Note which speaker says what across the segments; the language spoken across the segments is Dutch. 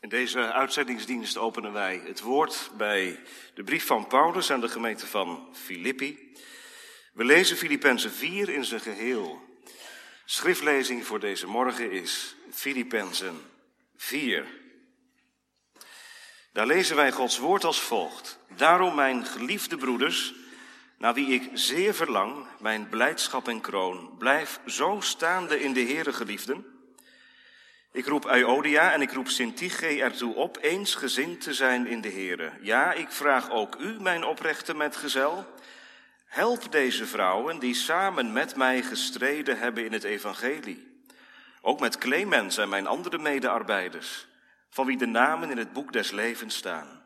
Speaker 1: In deze uitzendingsdienst openen wij het woord bij de brief van Paulus aan de gemeente van Filippi. We lezen Filippenzen 4 in zijn geheel. Schriftlezing voor deze morgen is Filippenzen 4. Daar lezen wij Gods woord als volgt. Daarom, mijn geliefde broeders, naar wie ik zeer verlang, mijn blijdschap en kroon, blijf zo staande in de Heere geliefden. Ik roep Euodia en ik roep Sintige ertoe op eensgezind te zijn in de Heere. Ja, ik vraag ook u, mijn oprechte metgezel, help deze vrouwen die samen met mij gestreden hebben in het evangelie. Ook met Clemens en mijn andere medearbeiders, van wie de namen in het boek des levens staan.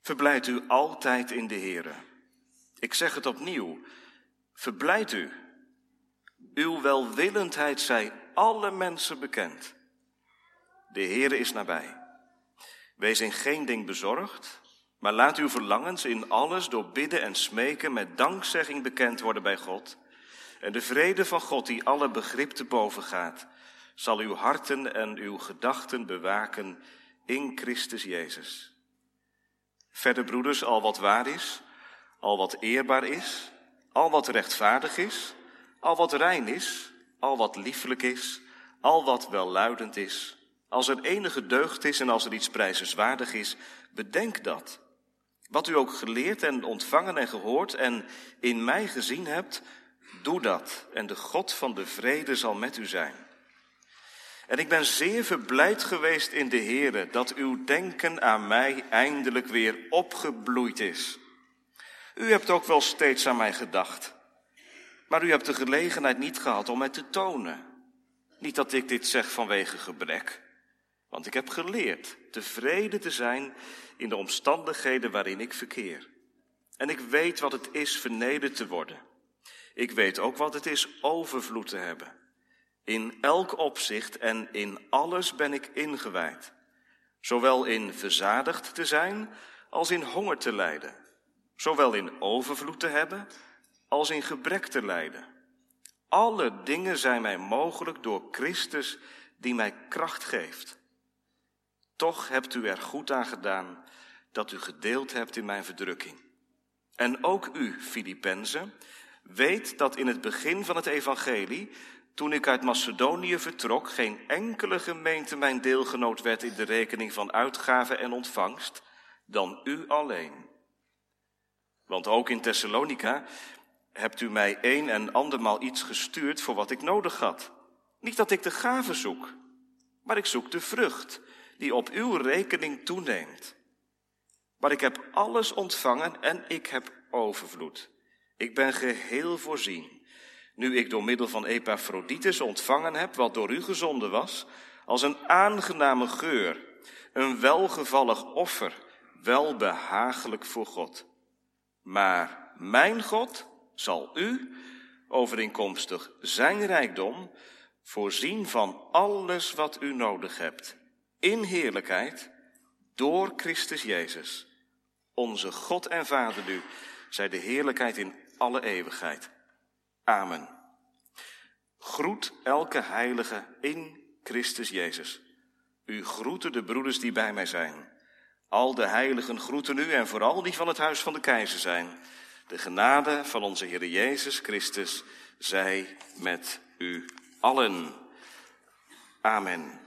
Speaker 1: Verblijd u altijd in de Heere. Ik zeg het opnieuw, verblijd u. Uw welwillendheid zij alle mensen bekend. De Heere is nabij. Wees in geen ding bezorgd, maar laat uw verlangens in alles door bidden en smeken met dankzegging bekend worden bij God. En de vrede van God, die alle begrip te boven gaat, zal uw harten en uw gedachten bewaken in Christus Jezus. Verder, broeders, al wat waar is, al wat eerbaar is, al wat rechtvaardig is, al wat rein is, al wat liefelijk is, al wat welluidend is, als er enige deugd is en als er iets prijzenswaardig is, bedenk dat. Wat u ook geleerd en ontvangen en gehoord en in mij gezien hebt, doe dat en de God van de vrede zal met u zijn. En ik ben zeer verblijd geweest in de Heere dat uw denken aan mij eindelijk weer opgebloeid is. U hebt ook wel steeds aan mij gedacht, maar u hebt de gelegenheid niet gehad om het te tonen. Niet dat ik dit zeg vanwege gebrek, want ik heb geleerd tevreden te zijn in de omstandigheden waarin ik verkeer. En ik weet wat het is vernederd te worden. Ik weet ook wat het is overvloed te hebben. In elk opzicht en in alles ben ik ingewijd. Zowel in verzadigd te zijn als in honger te lijden. Zowel in overvloed te hebben als in gebrek te lijden. Alle dingen zijn mij mogelijk door Christus die mij kracht geeft. Toch hebt u er goed aan gedaan dat u gedeeld hebt in mijn verdrukking. En ook u, Filippenzen, weet dat in het begin van het evangelie, toen ik uit Macedonië vertrok, geen enkele gemeente mijn deelgenoot werd in de rekening van uitgave en ontvangst, dan u alleen. Want ook in Thessalonica hebt u mij een en andermaal iets gestuurd voor wat ik nodig had. Niet dat ik de gave zoek, maar ik zoek de vrucht die op uw rekening toeneemt. Maar ik heb alles ontvangen en ik heb overvloed. Ik ben geheel voorzien. Nu ik door middel van Epaphroditus ontvangen heb wat door u gezonden was, als een aangename geur, een welgevallig offer, welbehagelijk voor God. Maar mijn God zal u, overeenkomstig zijn rijkdom, voorzien van alles wat u nodig hebt, in heerlijkheid, door Christus Jezus. Onze God en Vader nu, zij de heerlijkheid in alle eeuwigheid. Amen. Groet elke heilige in Christus Jezus. U groeten de broeders die bij mij zijn. Al de heiligen groeten u en vooral die van het huis van de keizer zijn. De genade van onze Heer Jezus Christus zij met u allen. Amen.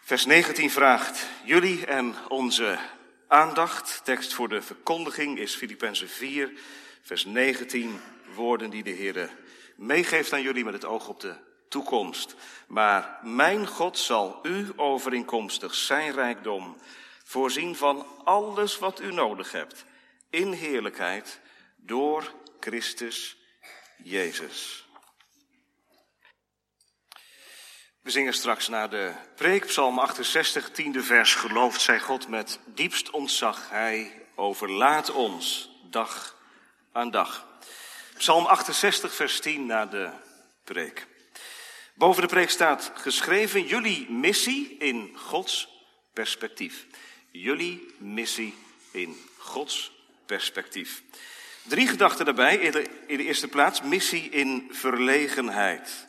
Speaker 1: Vers 19 vraagt jullie en onze aandacht. Tekst voor de verkondiging is Filippenzen 4, vers 19. Woorden die de Heer meegeeft aan jullie met het oog op de toekomst. Maar mijn God zal u overeenkomstig zijn rijkdom voorzien van alles wat u nodig hebt in heerlijkheid door Christus Jezus. We zingen straks naar de preek, Psalm 68, tiende vers. Gelooft zij God met diepst ontzag, Hij overlaat ons dag aan dag. Psalm 68, vers 10 na de preek. Boven de preek staat geschreven, jullie missie in Gods perspectief. Jullie missie in Gods perspectief. Drie gedachten daarbij. In de, in de eerste plaats missie in verlegenheid.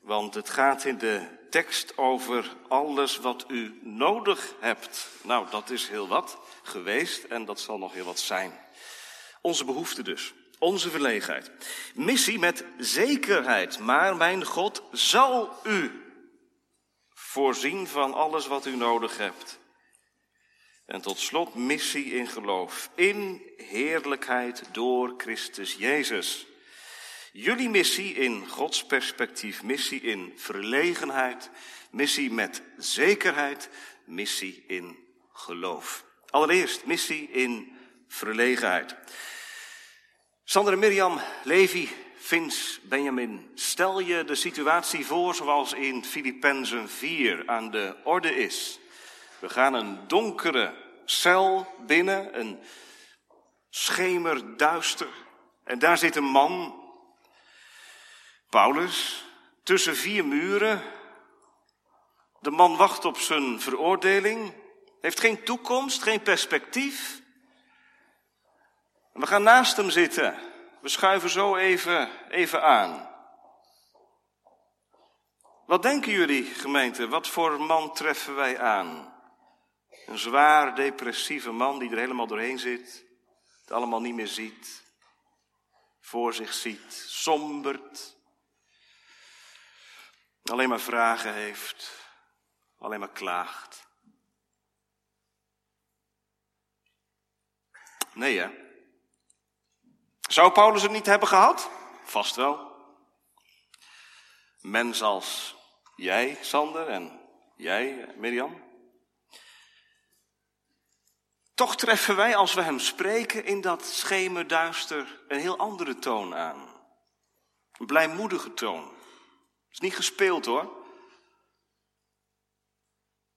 Speaker 1: Want het gaat in de tekst over alles wat u nodig hebt. Nou, dat is heel wat geweest en dat zal nog heel wat zijn. Onze behoefte dus. Onze verlegenheid. Missie met zekerheid. Maar mijn God zal u voorzien van alles wat u nodig hebt. En tot slot missie in geloof. In heerlijkheid door Christus Jezus. Jullie missie in Gods perspectief, missie in verlegenheid, missie met zekerheid, missie in geloof. Allereerst missie in verlegenheid. Sander en Mirjam, Levi, Vins, Benjamin, stel je de situatie voor zoals in Filippenzen 4 aan de orde is. We gaan een donkere cel binnen, een schemerduister. En daar zit een man, Paulus, tussen vier muren. De man wacht op zijn veroordeling, heeft geen toekomst, geen perspectief. We gaan naast hem zitten. We schuiven zo even, even aan. Wat denken jullie, gemeente? Wat voor man treffen wij aan? Een zwaar depressieve man die er helemaal doorheen zit, het allemaal niet meer ziet, voor zich ziet, sombert, alleen maar vragen heeft, alleen maar klaagt. Nee, hè? Zou Paulus het niet hebben gehad? Vast wel. Mens als jij, Sander, en jij, Mirjam. Toch treffen wij, als we hem spreken, in dat schemerduister een heel andere toon aan. Een blijmoedige toon. Het is niet gespeeld hoor.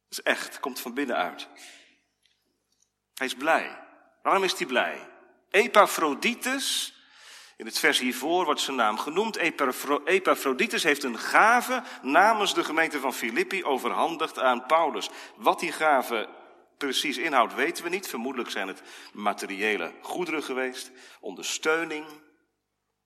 Speaker 1: Het is echt, komt van binnenuit. Hij is blij. Waarom is hij blij? Epaphroditus, in het vers hiervoor wordt zijn naam genoemd. Epaphroditus heeft een gave namens de gemeente van Filippi overhandigd aan Paulus. Wat die gave precies inhoudt weten we niet. Vermoedelijk zijn het materiële goederen geweest, ondersteuning.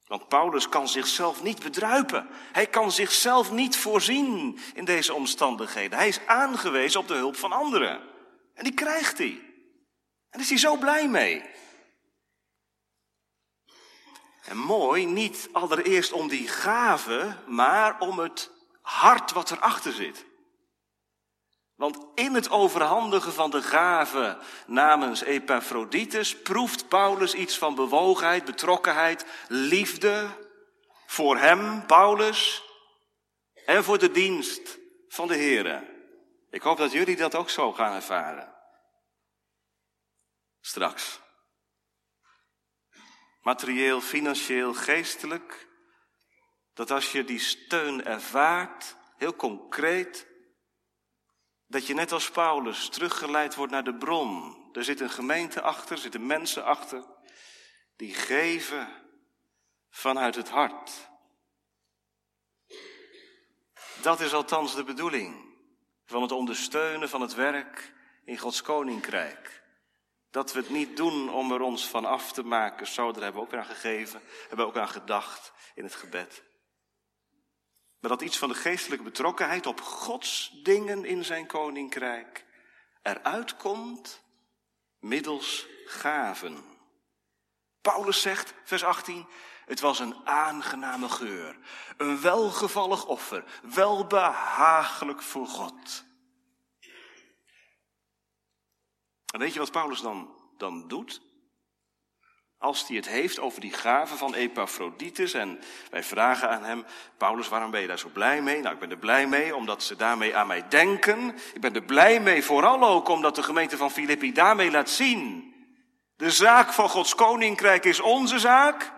Speaker 1: Want Paulus kan zichzelf niet bedruipen. Hij kan zichzelf niet voorzien in deze omstandigheden. Hij is aangewezen op de hulp van anderen. En die krijgt hij. En is hij zo blij mee. En mooi, niet allereerst om die gave, maar om het hart wat erachter zit. Want in het overhandigen van de gave namens Epaphroditus proeft Paulus iets van bewogenheid, betrokkenheid, liefde voor hem, Paulus, en voor de dienst van de Here. Ik hoop dat jullie dat ook zo gaan ervaren. Straks. Materieel, financieel, geestelijk. Dat als je die steun ervaart, heel concreet, dat je net als Paulus teruggeleid wordt naar de bron. Er zit een gemeente achter, er zitten mensen achter, die geven vanuit het hart. Dat is althans de bedoeling van het ondersteunen van het werk in Gods koninkrijk. Dat we het niet doen om er ons van af te maken. Zo, daar hebben we ook aan gegeven, hebben we ook aan gedacht in het gebed. Maar dat iets van de geestelijke betrokkenheid op Gods dingen in zijn koninkrijk eruit komt middels gaven. Paulus zegt, vers 18, het was een aangename geur, een welgevallig offer, welbehagelijk voor God. En weet je wat Paulus dan, dan doet? Als hij het heeft over die gave van Epaphroditus en wij vragen aan hem, Paulus, waarom ben je daar zo blij mee? Nou, ik ben er blij mee omdat ze daarmee aan mij denken. Ik ben er blij mee vooral ook omdat de gemeente van Filippi daarmee laat zien. De zaak van Gods koninkrijk is onze zaak.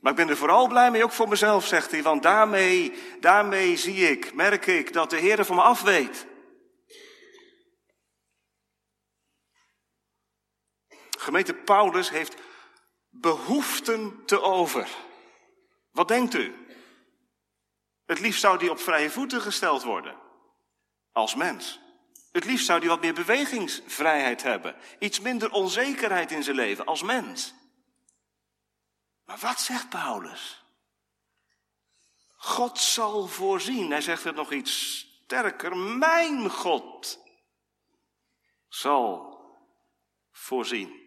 Speaker 1: Maar ik ben er vooral blij mee, ook voor mezelf, zegt hij, want daarmee, daarmee zie ik, merk ik dat de Heer van me afweet. Gemeente Paulus heeft behoeften te over. Wat denkt u? Het liefst zou die op vrije voeten gesteld worden. Als mens. Het liefst zou die wat meer bewegingsvrijheid hebben. Iets minder onzekerheid in zijn leven als mens. Maar wat zegt Paulus? God zal voorzien. Hij zegt het nog iets sterker. Mijn God zal voorzien.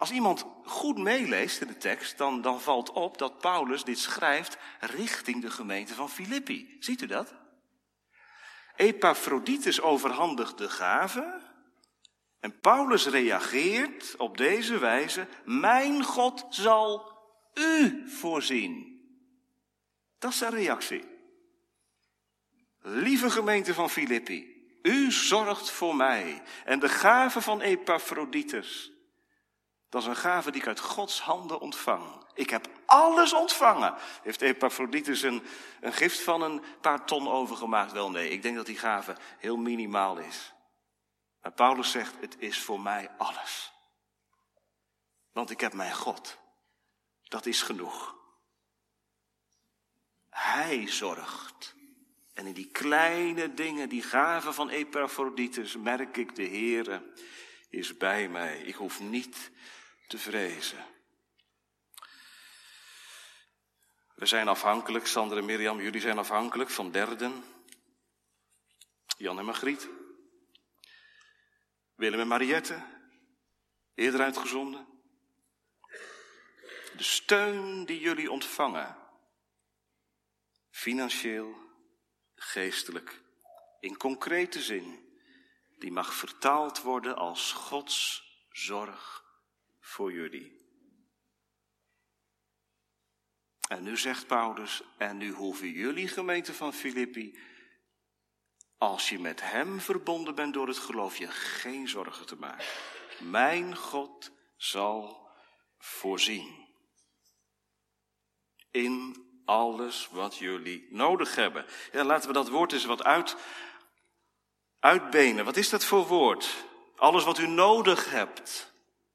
Speaker 1: Als iemand goed meeleest in de tekst, dan, dan valt op dat Paulus dit schrijft richting de gemeente van Filippi. Ziet u dat? Epaphroditus overhandigt de gave. En Paulus reageert op deze wijze: Mijn God zal u voorzien. Dat is zijn reactie. Lieve gemeente van Filippi, u zorgt voor mij. En de gave van Epaphroditus, dat is een gave die ik uit Gods handen ontvang. Ik heb alles ontvangen. Heeft Epaphroditus een, een gift van een paar ton overgemaakt? Wel nee, ik denk dat die gave heel minimaal is. Maar Paulus zegt, het is voor mij alles. Want ik heb mijn God. Dat is genoeg. Hij zorgt. En in die kleine dingen, die gaven van Epaphroditus, merk ik de Heere is bij mij. Ik hoef niet te vrezen. We zijn afhankelijk, Sander en Mirjam, jullie zijn afhankelijk van derden. Jan en Margriet. Willem en Mariette, eerder uitgezonden. De steun die jullie ontvangen, financieel, geestelijk, in concrete zin, die mag vertaald worden als Gods zorg voor jullie. En nu zegt Paulus, en nu hoeven jullie gemeente van Filippi, als je met Hem verbonden bent door het geloof, je geen zorgen te maken. Mijn God zal voorzien. In alles wat jullie nodig hebben. Ja, laten we dat woord eens wat uit, uitbenen. Wat is dat voor woord? Alles wat u nodig hebt.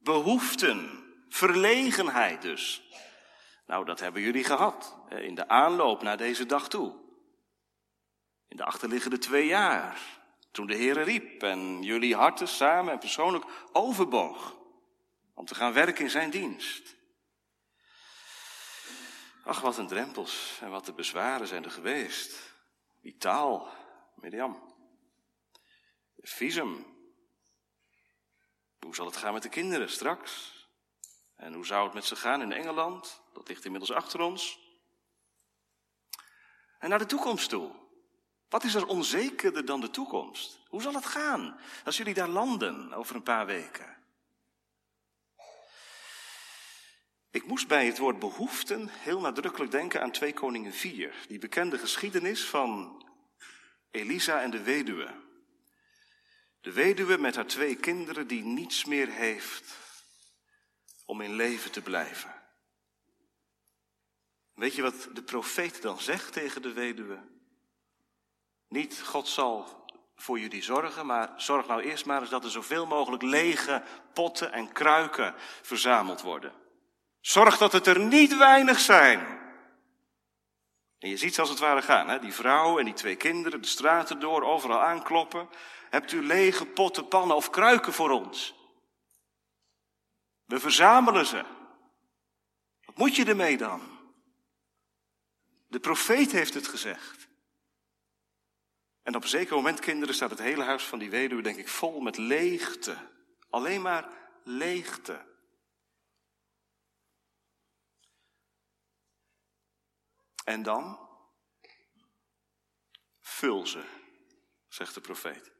Speaker 1: Behoeften. Verlegenheid dus. Nou, dat hebben jullie gehad in de aanloop naar deze dag toe. In de achterliggende twee jaar, toen de Heer riep en jullie harten samen en persoonlijk overboog om te gaan werken in zijn dienst. Ach, wat een drempels en wat de bezwaren zijn er geweest. Die taal, Mirjam. Visum. Hoe zal het gaan met de kinderen straks? En hoe zou het met ze gaan in Engeland? Dat ligt inmiddels achter ons. En naar de toekomst toe. Wat is er onzekerder dan de toekomst? Hoe zal het gaan als jullie daar landen over een paar weken? Ik moest bij het woord behoeften heel nadrukkelijk denken aan 2 Koningen 4, die bekende geschiedenis van Elisa en de weduwe. De weduwe met haar twee kinderen die niets meer heeft om in leven te blijven. Weet je wat de profeet dan zegt tegen de weduwe? Niet God zal voor jullie zorgen, maar zorg nou eerst maar eens dat er zoveel mogelijk lege potten en kruiken verzameld worden. Zorg dat het er niet weinig zijn. En je ziet ze als het ware gaan, hè? die vrouw en die twee kinderen de straten door, overal aankloppen. Hebt u lege potten, pannen of kruiken voor ons? We verzamelen ze. Wat moet je ermee dan? De profeet heeft het gezegd. En op een zeker moment, kinderen, staat het hele huis van die weduwe, denk ik, vol met leegte. Alleen maar leegte. En dan? Vul ze, zegt de profeet.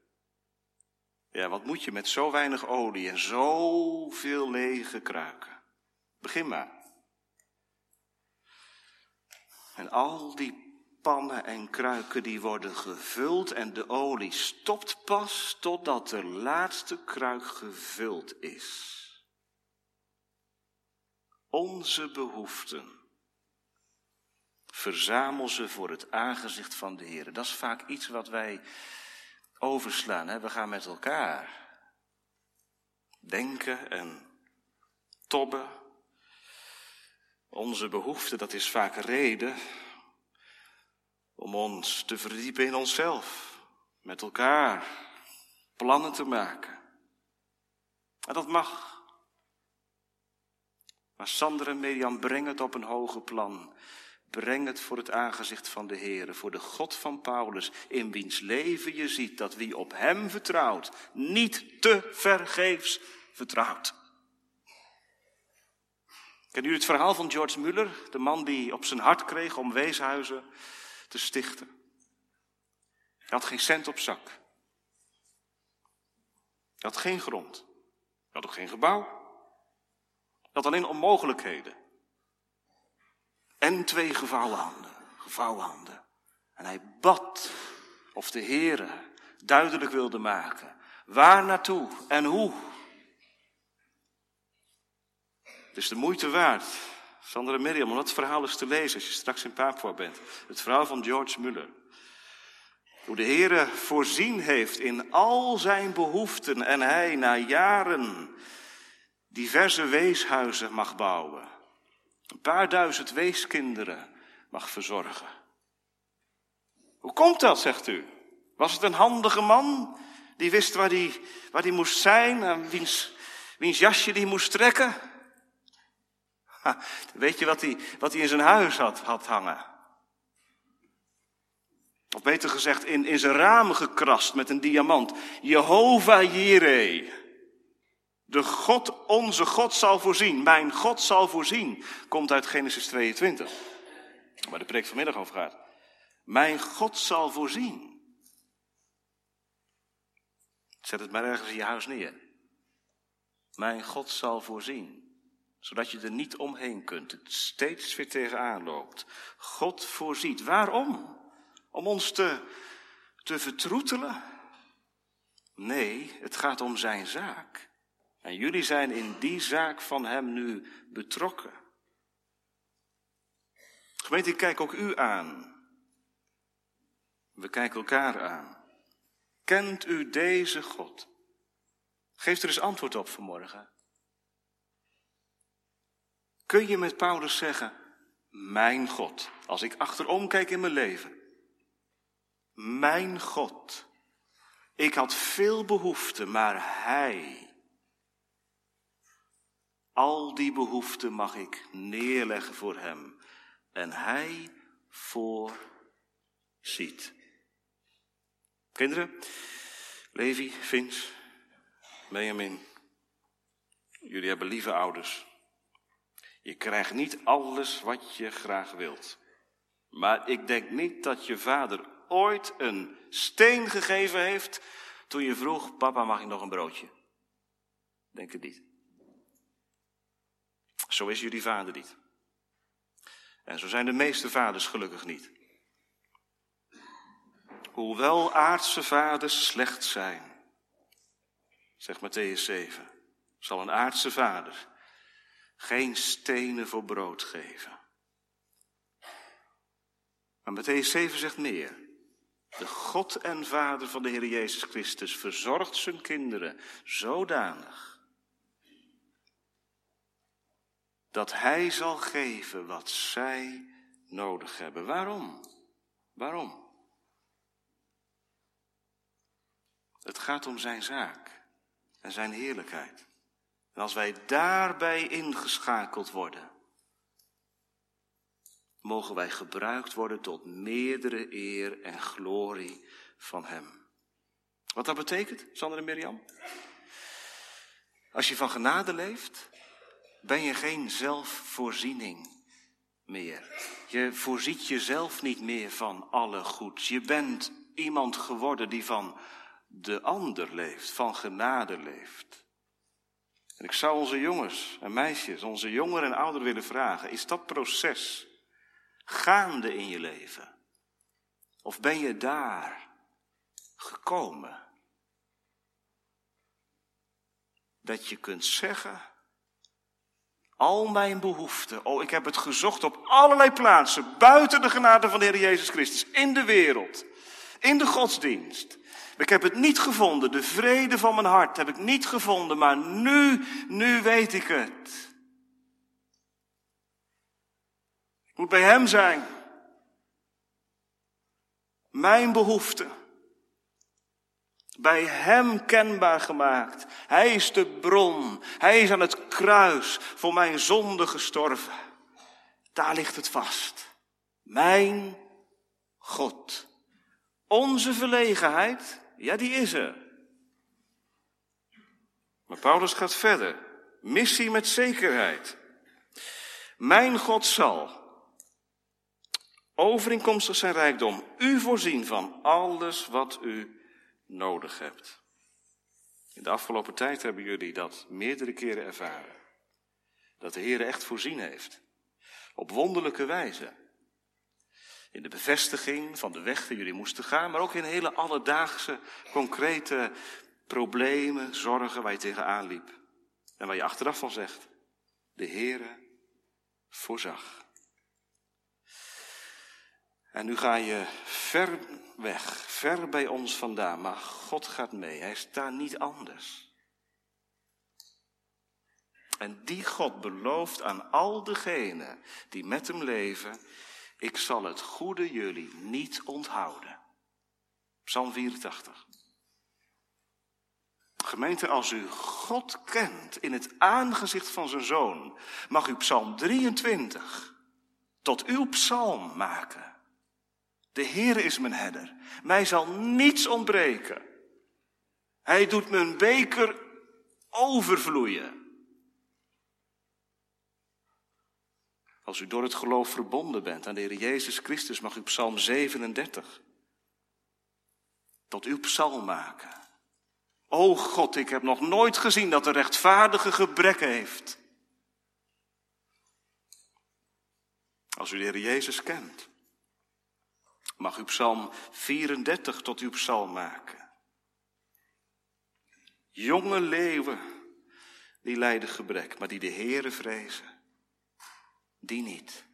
Speaker 1: Ja, wat moet je met zo weinig olie en zoveel lege kruiken? Begin maar. En al die pannen en kruiken die worden gevuld en de olie stopt pas totdat de laatste kruik gevuld is. Onze behoeften. Verzamel ze voor het aangezicht van de Heer. Dat is vaak iets wat wij overslaan. Hè? We gaan met elkaar denken en tobben. Onze behoefte, dat is vaak reden om ons te verdiepen in onszelf, met elkaar plannen te maken. En dat mag. Maar Sander en Mirjam brengen het op een hoger plan. Breng het voor het aangezicht van de Heer, voor de God van Paulus, in wiens leven je ziet dat wie op Hem vertrouwt, niet te vergeefs vertrouwt. Kennen jullie het verhaal van George Muller, de man die op zijn hart kreeg om weeshuizen te stichten? Hij had geen cent op zak. Hij had geen grond. Hij had ook geen gebouw. Hij had alleen onmogelijkheden. En twee gevouwen handen. Gevouwen handen. En hij bad of de Heere duidelijk wilde maken. Waar naartoe en hoe. Het is de moeite waard, Sander en om dat verhaal eens te lezen als je straks in Papua bent. Het verhaal van George Muller. Hoe de Heere voorzien heeft in al zijn behoeften en hij na jaren diverse weeshuizen mag bouwen. Een paar duizend weeskinderen mag verzorgen. Hoe komt dat, zegt u? Was het een handige man die wist waar hij, waar hij moest zijn en wiens, wiens jasje die moest trekken? Ha, weet je wat hij, wat hij in zijn huis had, had hangen? Of beter gezegd, in, in zijn ramen gekrast met een diamant. Jehovah Jireh. De God, onze God zal voorzien. Mijn God zal voorzien. Komt uit Genesis 22. Waar de preek vanmiddag over gaat. Mijn God zal voorzien. Zet het maar ergens in je huis neer. Mijn God zal voorzien. Zodat je er niet omheen kunt. Het steeds weer tegenaan loopt. God voorziet. Waarom? Om ons te, te vertroetelen? Nee, het gaat om zijn zaak. En jullie zijn in die zaak van hem nu betrokken. Gemeente, ik kijk ook u aan. We kijken elkaar aan. Kent u deze God? Geef er eens antwoord op vanmorgen. Kun je met Paulus zeggen, mijn God, als ik achterom kijk in mijn leven, mijn God, ik had veel behoeften, maar Hij, al die behoeften mag ik neerleggen voor Hem en Hij voorziet. Kinderen, Levi, Vins, Benjamin, jullie hebben lieve ouders. Je krijgt niet alles wat je graag wilt. Maar ik denk niet dat je vader ooit een steen gegeven heeft toen je vroeg, papa mag ik nog een broodje? Denk het niet. Zo is jullie vader niet. En zo zijn de meeste vaders gelukkig niet. Hoewel aardse vaders slecht zijn, zegt Matthäus 7, zal een aardse vader geen stenen voor brood geven. Maar Matthäus 7 zegt meer. De God en Vader van de Heer Jezus Christus verzorgt zijn kinderen zodanig dat Hij zal geven wat zij nodig hebben. Waarom? Waarom? Het gaat om Zijn zaak en Zijn heerlijkheid. En als wij daarbij ingeschakeld worden, mogen wij gebruikt worden tot meerdere eer en glorie van Hem. Wat dat betekent, Sander en Mirjam? Als je van genade leeft, ben je geen zelfvoorziening meer. Je voorziet jezelf niet meer van alle goeds. Je bent iemand geworden die van de ander leeft, van genade leeft. En ik zou onze jongens en meisjes, onze jongeren en ouderen willen vragen: is dat proces gaande in je leven? Of ben je daar gekomen? Dat je kunt zeggen, al mijn behoeften, oh ik heb het gezocht op allerlei plaatsen, buiten de genade van de Heer Jezus Christus, in de wereld, in de godsdienst. Ik heb het niet gevonden, de vrede van mijn hart heb ik niet gevonden, maar nu, nu weet ik het. Ik moet bij Hem zijn. Mijn behoefte. Bij Hem kenbaar gemaakt. Hij is de bron. Hij is aan het kruis voor mijn zonde gestorven. Daar ligt het vast. Mijn God. Onze verlegenheid, ja, die is er. Maar Paulus gaat verder. Missie met zekerheid. Mijn God zal, overeenkomstig zijn rijkdom, u voorzien van alles wat u nodig hebt. In de afgelopen tijd hebben jullie dat meerdere keren ervaren. Dat de Heer echt voorzien heeft. Op wonderlijke wijze. In de bevestiging van de weg die jullie moesten gaan, maar ook in hele alledaagse, concrete problemen, zorgen waar je tegenaan liep. En waar je achteraf van zegt, de Heere voorzag. En nu ga je ver weg, ver bij ons vandaan, maar God gaat mee. Hij staat niet anders. En die God belooft aan al degenen die met hem leven, ik zal het goede jullie niet onthouden. Psalm 84. Gemeente, als u God kent in het aangezicht van zijn zoon, mag u Psalm 23 tot uw psalm maken. De Heer is mijn herder. Mij zal niets ontbreken. Hij doet mijn beker overvloeien. Als u door het geloof verbonden bent aan de Heer Jezus Christus, mag u Psalm 37 tot uw psalm maken. O God, ik heb nog nooit gezien dat de rechtvaardige gebrekken heeft. Als u de Heer Jezus kent, mag u Psalm 34 tot uw psalm maken. Jonge leeuwen, die lijden gebrek, maar die de Heere vrezen, die niet.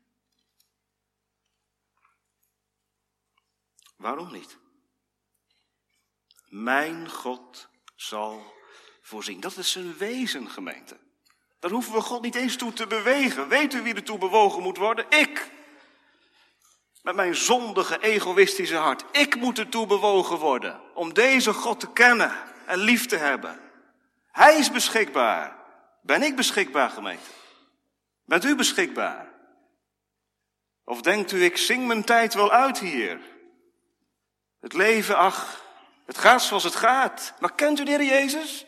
Speaker 1: Waarom niet? Mijn God zal voorzien. Dat is zijn wezen, gemeente. Daar hoeven we God niet eens toe te bewegen. Weet u wie er toe bewogen moet worden? Ik. Met mijn zondige, egoïstische hart. Ik moet ertoe bewogen worden om deze God te kennen en lief te hebben. Hij is beschikbaar. Ben ik beschikbaar, gemeente? Bent u beschikbaar? Of denkt u, ik zing mijn tijd wel uit hier? Het leven, ach, het gaat zoals het gaat. Maar kent u de Heer Jezus?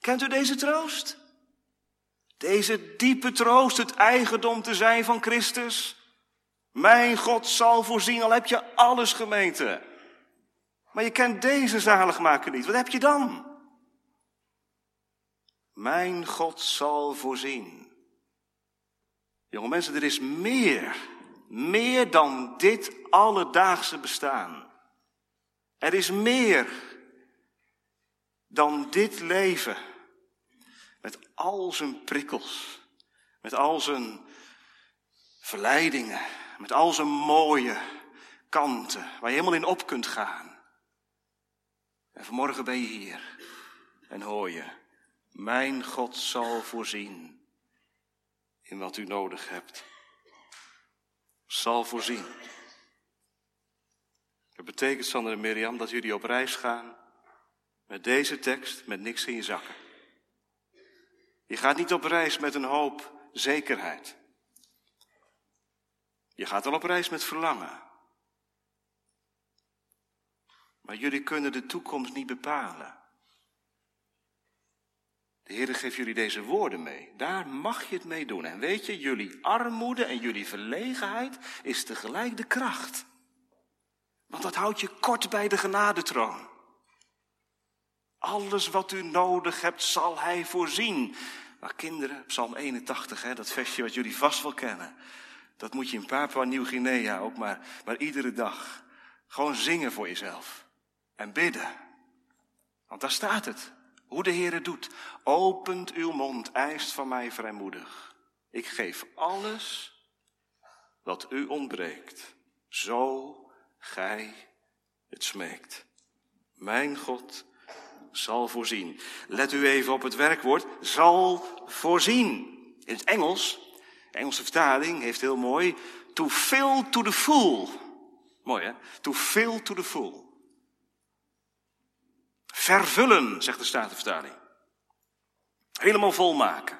Speaker 1: Kent u deze troost? Deze diepe troost, het eigendom te zijn van Christus? Mijn God zal voorzien, al heb je alles gemeente. Maar je kent deze zaligmaker niet. Wat heb je dan? Mijn God zal voorzien. Jonge mensen, er is meer. Meer dan dit alledaagse bestaan. Er is meer dan dit leven. Met al zijn prikkels. Met al zijn verleidingen met al zijn mooie kanten, waar je helemaal in op kunt gaan. En vanmorgen ben je hier en hoor je, mijn God zal voorzien in wat u nodig hebt. Zal voorzien. Dat betekent, Sander en Mirjam, dat jullie op reis gaan met deze tekst, met niks in je zakken. Je gaat niet op reis met een hoop zekerheid. Je gaat al op reis met verlangen. Maar jullie kunnen de toekomst niet bepalen. De Heer geeft jullie deze woorden mee. Daar mag je het mee doen. En weet je, jullie armoede en jullie verlegenheid is tegelijk de kracht. Want dat houdt je kort bij de genadetroon. Alles wat u nodig hebt, zal Hij voorzien. Maar kinderen, Psalm 81, hè, dat versje wat jullie vast wel kennen. Dat moet je in Papua Nieuw-Guinea ook maar, maar iedere dag. Gewoon zingen voor jezelf. En bidden. Want daar staat het. Hoe de Heer het doet. Opent uw mond, eist van mij vrijmoedig. Ik geef alles wat u ontbreekt. Zo gij het smeekt. Mijn God zal voorzien. Let u even op het werkwoord zal voorzien. In het Engels de Engelse vertaling heeft heel mooi, to fill to the full. Mooi hè? To fill to the full. Vervullen, zegt de Statenvertaling. Helemaal volmaken.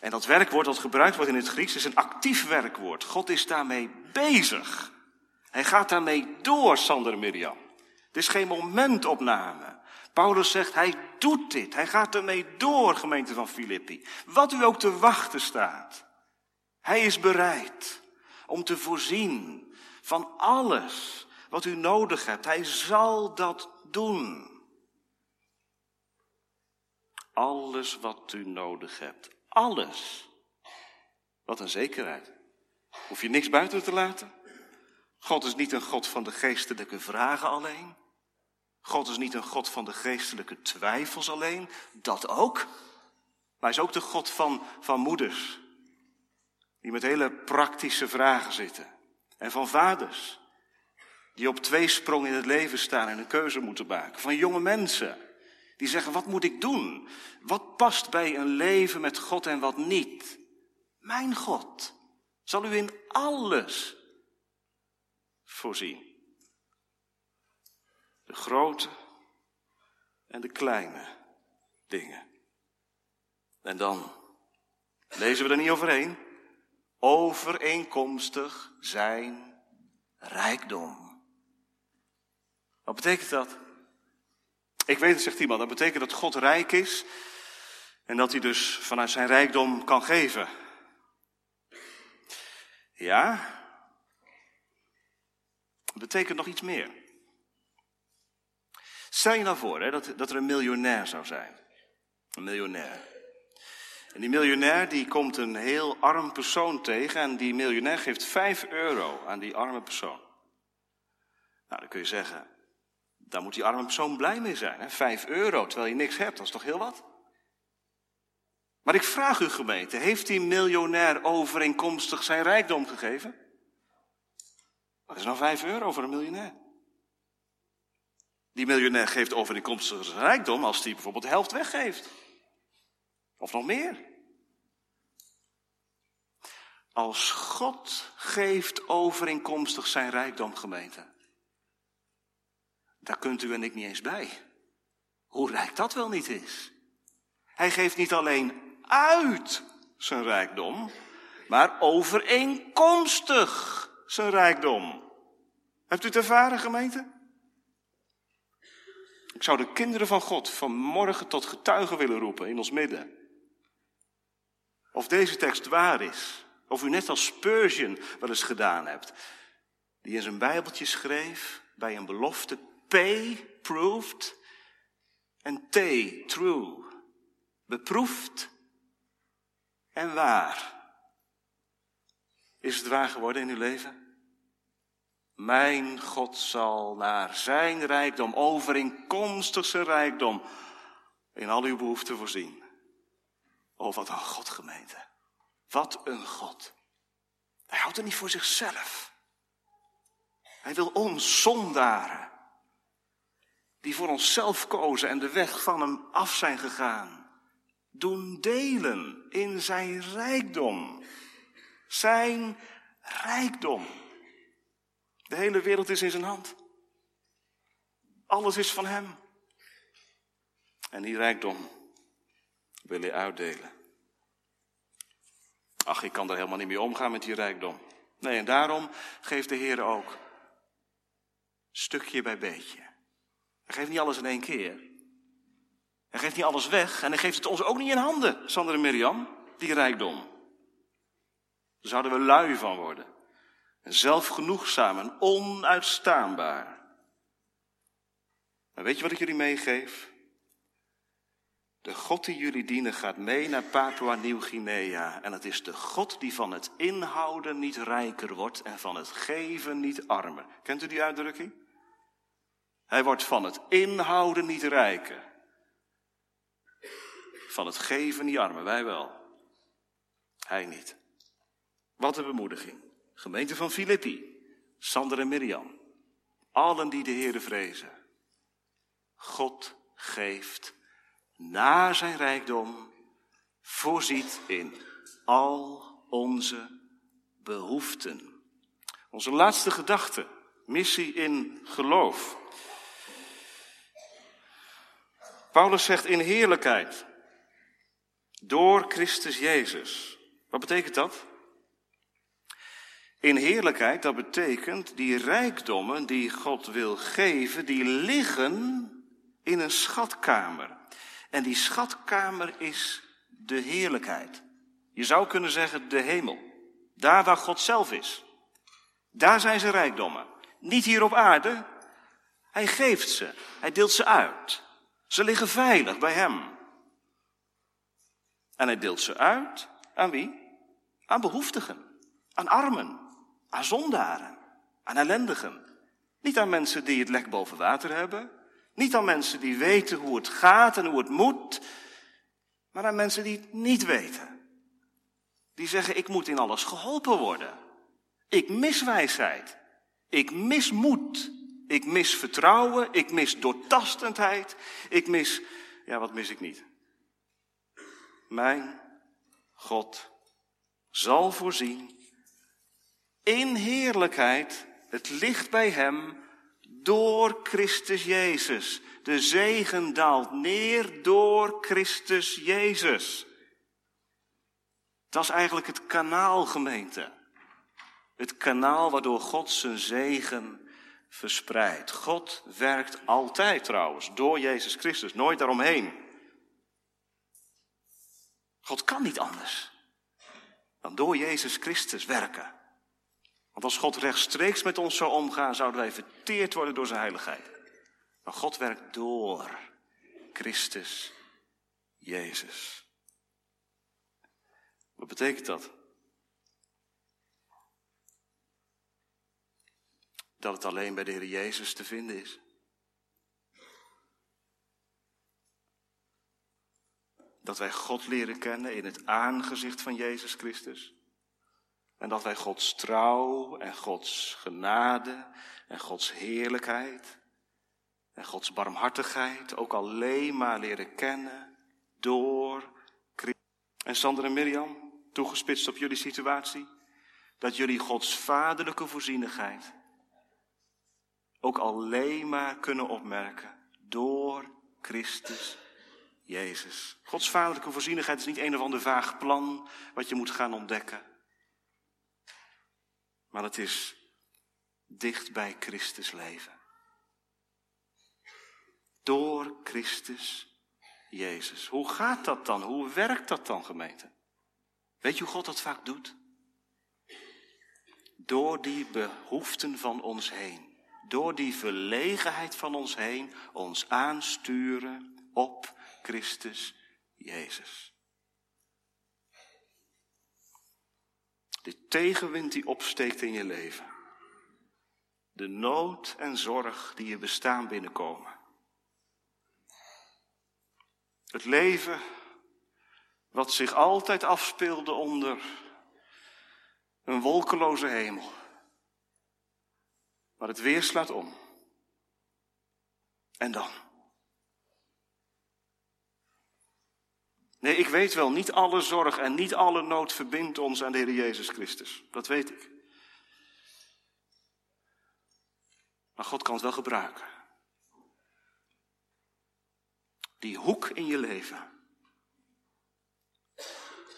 Speaker 1: En dat werkwoord dat gebruikt wordt in het Grieks is een actief werkwoord. God is daarmee bezig. Hij gaat daarmee door, Sander Mirjam. Het is geen momentopname. Paulus zegt, hij doet dit. Hij gaat ermee door, gemeente van Filippi. Wat u ook te wachten staat. Hij is bereid om te voorzien van alles wat u nodig hebt. Hij zal dat doen. Alles wat u nodig hebt. Alles. Wat een zekerheid. Hoef je niks buiten te laten. God is niet een God van de geestelijke vragen alleen. God is niet een God van de geestelijke twijfels alleen. Dat ook. Maar hij is ook de God van, van moeders. Die met hele praktische vragen zitten. En van vaders. Die op twee sprong in het leven staan en een keuze moeten maken. Van jonge mensen. Die zeggen, wat moet ik doen? Wat past bij een leven met God en wat niet? Mijn God zal u in alles voorzien. De grote en de kleine dingen. En dan lezen we er niet overheen. Overeenkomstig zijn rijkdom. Wat betekent dat? Ik weet het, zegt iemand. Dat betekent dat God rijk is en dat hij dus vanuit zijn rijkdom kan geven. Ja, dat betekent nog iets meer. Stel je nou voor hè, dat, dat er een miljonair zou zijn. Een miljonair. En die miljonair die komt een heel arm persoon tegen en die miljonair geeft 5 euro aan die arme persoon. Nou, dan kun je zeggen, daar moet die arme persoon blij mee zijn. Hè? 5 euro, terwijl je niks hebt, dat is toch heel wat? Maar ik vraag u gemeente, heeft die miljonair overeenkomstig zijn rijkdom gegeven? Wat is nou 5 euro voor een miljonair? Die miljonair geeft overeenkomstig zijn rijkdom als hij bijvoorbeeld de helft weggeeft. Of nog meer. Als God geeft overeenkomstig zijn rijkdom, gemeente. Daar kunt u en ik niet eens bij. Hoe rijk dat wel niet is. Hij geeft niet alleen uit zijn rijkdom, maar overeenkomstig zijn rijkdom. Hebt u het ervaren, gemeente? Ik zou de kinderen van God van morgen tot getuigen willen roepen in ons midden. Of deze tekst waar is. Of u net als Spurgeon wel eens gedaan hebt. Die in zijn Bijbeltje schreef bij een belofte P, proved. En T, true. Beproefd en waar. Is het waar geworden in uw leven? Mijn God zal naar zijn rijkdom, overeenkomstig zijn rijkdom, in al uw behoeften voorzien. Oh, wat een God gemeente. Wat een God. Hij houdt het niet voor zichzelf. Hij wil ons zondaren, die voor onszelf kozen en de weg van hem af zijn gegaan, doen delen in zijn rijkdom. Zijn rijkdom. De hele wereld is in zijn hand. Alles is van hem. En die rijkdom wil hij uitdelen. Ach, ik kan er helemaal niet mee omgaan met die rijkdom. Nee, en daarom geeft de Heer ook stukje bij beetje. Hij geeft niet alles in één keer. Hij geeft niet alles weg en hij geeft het ons ook niet in handen, Sander en Mirjam, die rijkdom. Daar zouden we lui van worden. En zelfgenoegzaam en onuitstaanbaar. Maar weet je wat ik jullie meegeef? De God die jullie dienen gaat mee naar Papua Nieuw-Guinea. En het is de God die van het inhouden niet rijker wordt en van het geven niet armer. Kent u die uitdrukking? Hij wordt van het inhouden niet rijker. Van het geven niet armer. Wij wel. Hij niet. Wat een bemoediging. Gemeente van Filippi. Sander en Mirjam. Allen die de Heere vrezen. God geeft na zijn rijkdom voorziet in al onze behoeften. Onze laatste gedachte, missie in geloof. Paulus zegt in heerlijkheid. Door Christus Jezus. Wat betekent dat? In heerlijkheid, dat betekent die rijkdommen die God wil geven, die liggen in een schatkamer. En die schatkamer is de heerlijkheid. Je zou kunnen zeggen de hemel. Daar waar God zelf is. Daar zijn zijn rijkdommen. Niet hier op aarde. Hij geeft ze. Hij deelt ze uit. Ze liggen veilig bij hem. En hij deelt ze uit aan wie? Aan behoeftigen, aan armen, aan zondaren, aan ellendigen. Niet aan mensen die het lek boven water hebben, niet aan mensen die weten hoe het gaat en hoe het moet, maar aan mensen die het niet weten. Die zeggen, ik moet in alles geholpen worden. Ik mis wijsheid. Ik mis moed. Ik mis vertrouwen. Ik mis doortastendheid. Ik mis, ja, wat mis ik niet? Mijn God zal voorzien in heerlijkheid. Het ligt bij Hem door Christus Jezus. De zegen daalt neer door Christus Jezus. Dat is eigenlijk het kanaal, gemeente. Het kanaal waardoor God zijn zegen verspreidt. God werkt altijd trouwens, door Jezus Christus, nooit daaromheen. God kan niet anders dan door Jezus Christus werken. Want als God rechtstreeks met ons zou omgaan, zouden wij verteerd worden door zijn heiligheid. Maar God werkt door Christus Jezus. Wat betekent dat? Dat het alleen bij de Heer Jezus te vinden is. Dat wij God leren kennen in het aangezicht van Jezus Christus. En dat wij Gods trouw en Gods genade en Gods heerlijkheid en Gods barmhartigheid ook alleen maar leren kennen door Christus. En Sander en Mirjam, toegespitst op jullie situatie, dat jullie Gods vaderlijke voorzienigheid ook alleen maar kunnen opmerken door Christus Jezus. Gods vaderlijke voorzienigheid is niet een of ander vaag plan wat je moet gaan ontdekken. Maar het is dicht bij Christus leven. Door Christus Jezus. Hoe gaat dat dan? Hoe werkt dat dan, gemeente? Weet je hoe God dat vaak doet? Door die behoeften van ons heen. Door die verlegenheid van ons heen ons aansturen op Christus Jezus. De tegenwind die opsteekt in je leven. De nood en zorg die je bestaan binnenkomen. Het leven wat zich altijd afspeelde onder een wolkeloze hemel. Maar het weer slaat om. En dan? Nee, ik weet wel, niet alle zorg en niet alle nood verbindt ons aan de Heer Jezus Christus. Dat weet ik. Maar God kan het wel gebruiken. Die hoek in je leven.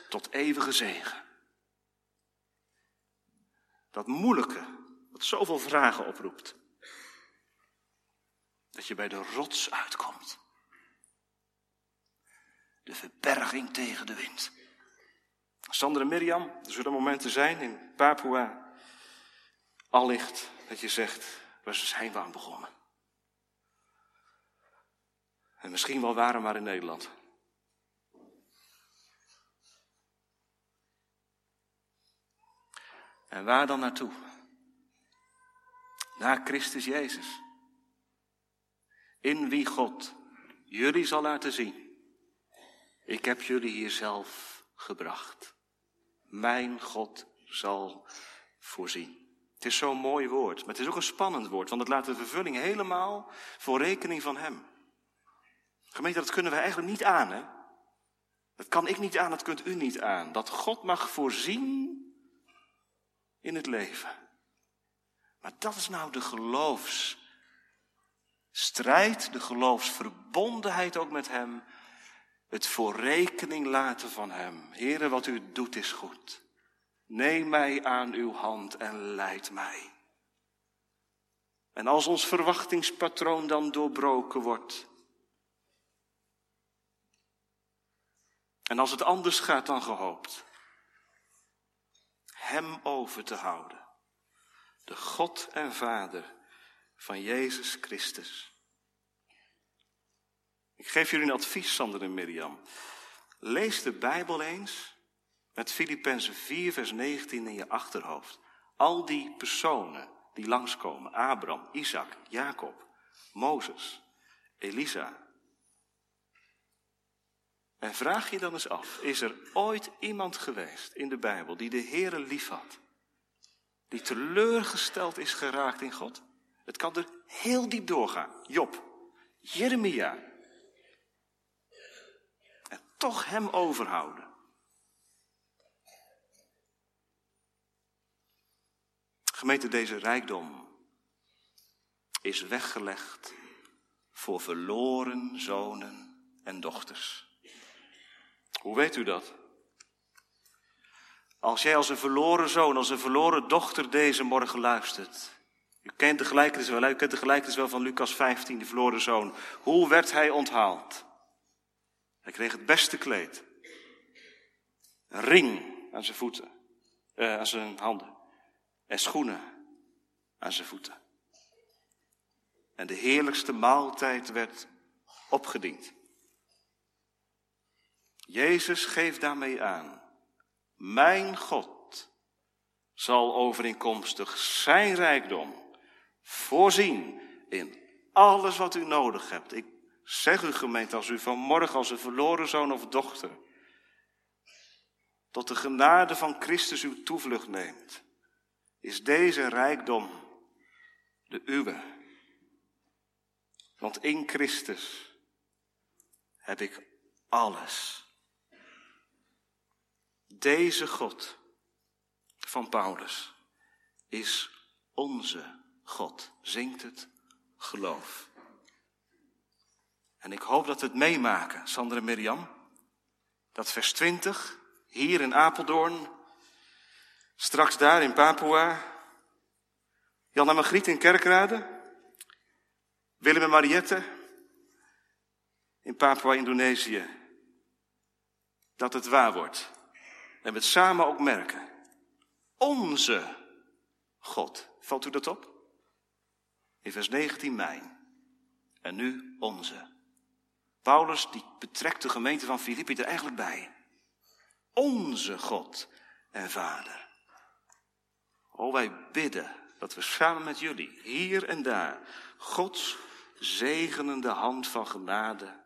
Speaker 1: Tot eeuwige zegen. Dat moeilijke, wat zoveel vragen oproept. Dat je bij de rots uitkomt. De verberging tegen de wind. Sander en Mirjam, er zullen momenten zijn in Papua. Allicht dat je zegt, waar zijn we aan begonnen? En misschien wel waren maar in Nederland. En waar dan naartoe? Naar Christus Jezus. In wie God jullie zal laten zien ik heb jullie hier zelf gebracht. Mijn God zal voorzien. Het is zo'n mooi woord, maar het is ook een spannend woord, want het laat de vervulling helemaal voor rekening van Hem. Gemeente, dat kunnen we eigenlijk niet aan, hè? Dat kan ik niet aan, dat kunt u niet aan. Dat God mag voorzien in het leven. Maar dat is nou de geloofsstrijd, de geloofsverbondenheid ook met Hem
Speaker 2: Het voor rekening laten van Hem. Heere, wat u doet is goed. Neem mij aan uw hand en leid mij. En als ons verwachtingspatroon dan doorbroken wordt. En als het anders gaat dan gehoopt. Hem over te houden. De God en Vader van Jezus Christus. Ik geef jullie een advies, Sander en Mirjam. Lees de Bijbel eens met Filippenzen 4, vers 19 in je achterhoofd. Al die personen die langskomen. Abraham, Isaac, Jacob, Mozes, Elisa. En vraag je dan eens af, is er ooit iemand geweest in de Bijbel die de Heere lief had? Die teleurgesteld is geraakt in God? Het kan er heel diep doorgaan. Job, Jeremia. Toch hem overhouden. Gemeente, deze rijkdom is weggelegd voor verloren zonen en dochters. Hoe weet u dat? Als jij als een verloren zoon, als een verloren dochter deze morgen luistert. U kent de gelijkenis wel, u kent de gelijkenis wel van Lucas 15, de verloren zoon. Hoe werd hij onthaald? Hij kreeg het beste kleed. Een ring aan zijn voeten, eh, aan zijn handen. En schoenen aan zijn voeten. En de heerlijkste maaltijd werd opgediend. Jezus geeft daarmee aan, mijn God zal overeenkomstig zijn rijkdom voorzien in alles wat u nodig hebt. Ik zeg u gemeente, als u vanmorgen als een verloren zoon of dochter tot de genade van Christus uw toevlucht neemt, is deze rijkdom de uwe. Want in Christus heb ik alles. Deze God van Paulus is onze God. Zingt het geloof. En ik hoop dat we het meemaken, Sander en Mirjam. Dat vers 20, hier in Apeldoorn, straks daar in Papua, Jan en Margriet in Kerkrade, Willem en Mariette in Papua-Indonesië, dat het waar wordt. En we het samen ook merken. Onze God. Valt u dat op? In vers 19 mijn. En nu onze. Paulus die betrekt de gemeente van Filippi er eigenlijk bij. Onze God en Vader. O, wij bidden dat we samen met jullie, hier en daar, Gods zegenende hand van genade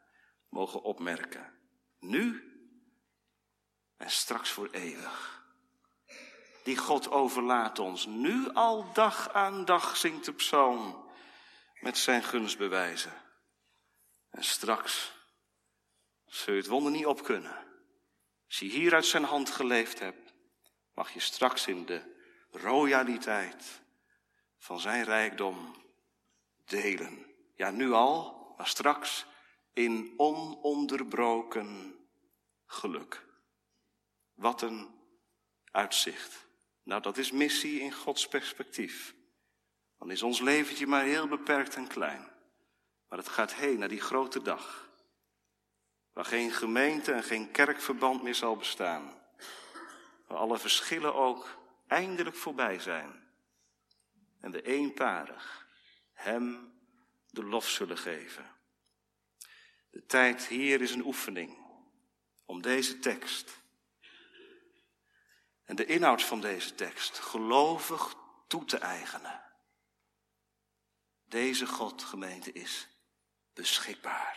Speaker 2: mogen opmerken. Nu en straks voor eeuwig. Die God overlaat ons nu al dag aan dag, zingt de psalm, met zijn gunstbewijzen. En straks zul je het wonder niet op kunnen. Als je hier uit zijn hand geleefd hebt, mag je straks in de royaliteit van zijn rijkdom delen. Ja, nu al, maar straks in ononderbroken geluk. Wat een uitzicht. Nou, dat is missie in Gods perspectief. Dan is ons leventje maar heel beperkt en klein. Maar het gaat heen naar die grote dag. Waar geen gemeente en geen kerkverband meer zal bestaan. Waar alle verschillen ook eindelijk voorbij zijn. En de eenparig hem de lof zullen geven. De tijd hier is een oefening om deze tekst en de inhoud van deze tekst gelovig toe te eigenen. Deze God, gemeente, is beschikbaar.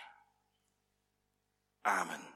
Speaker 2: Amen.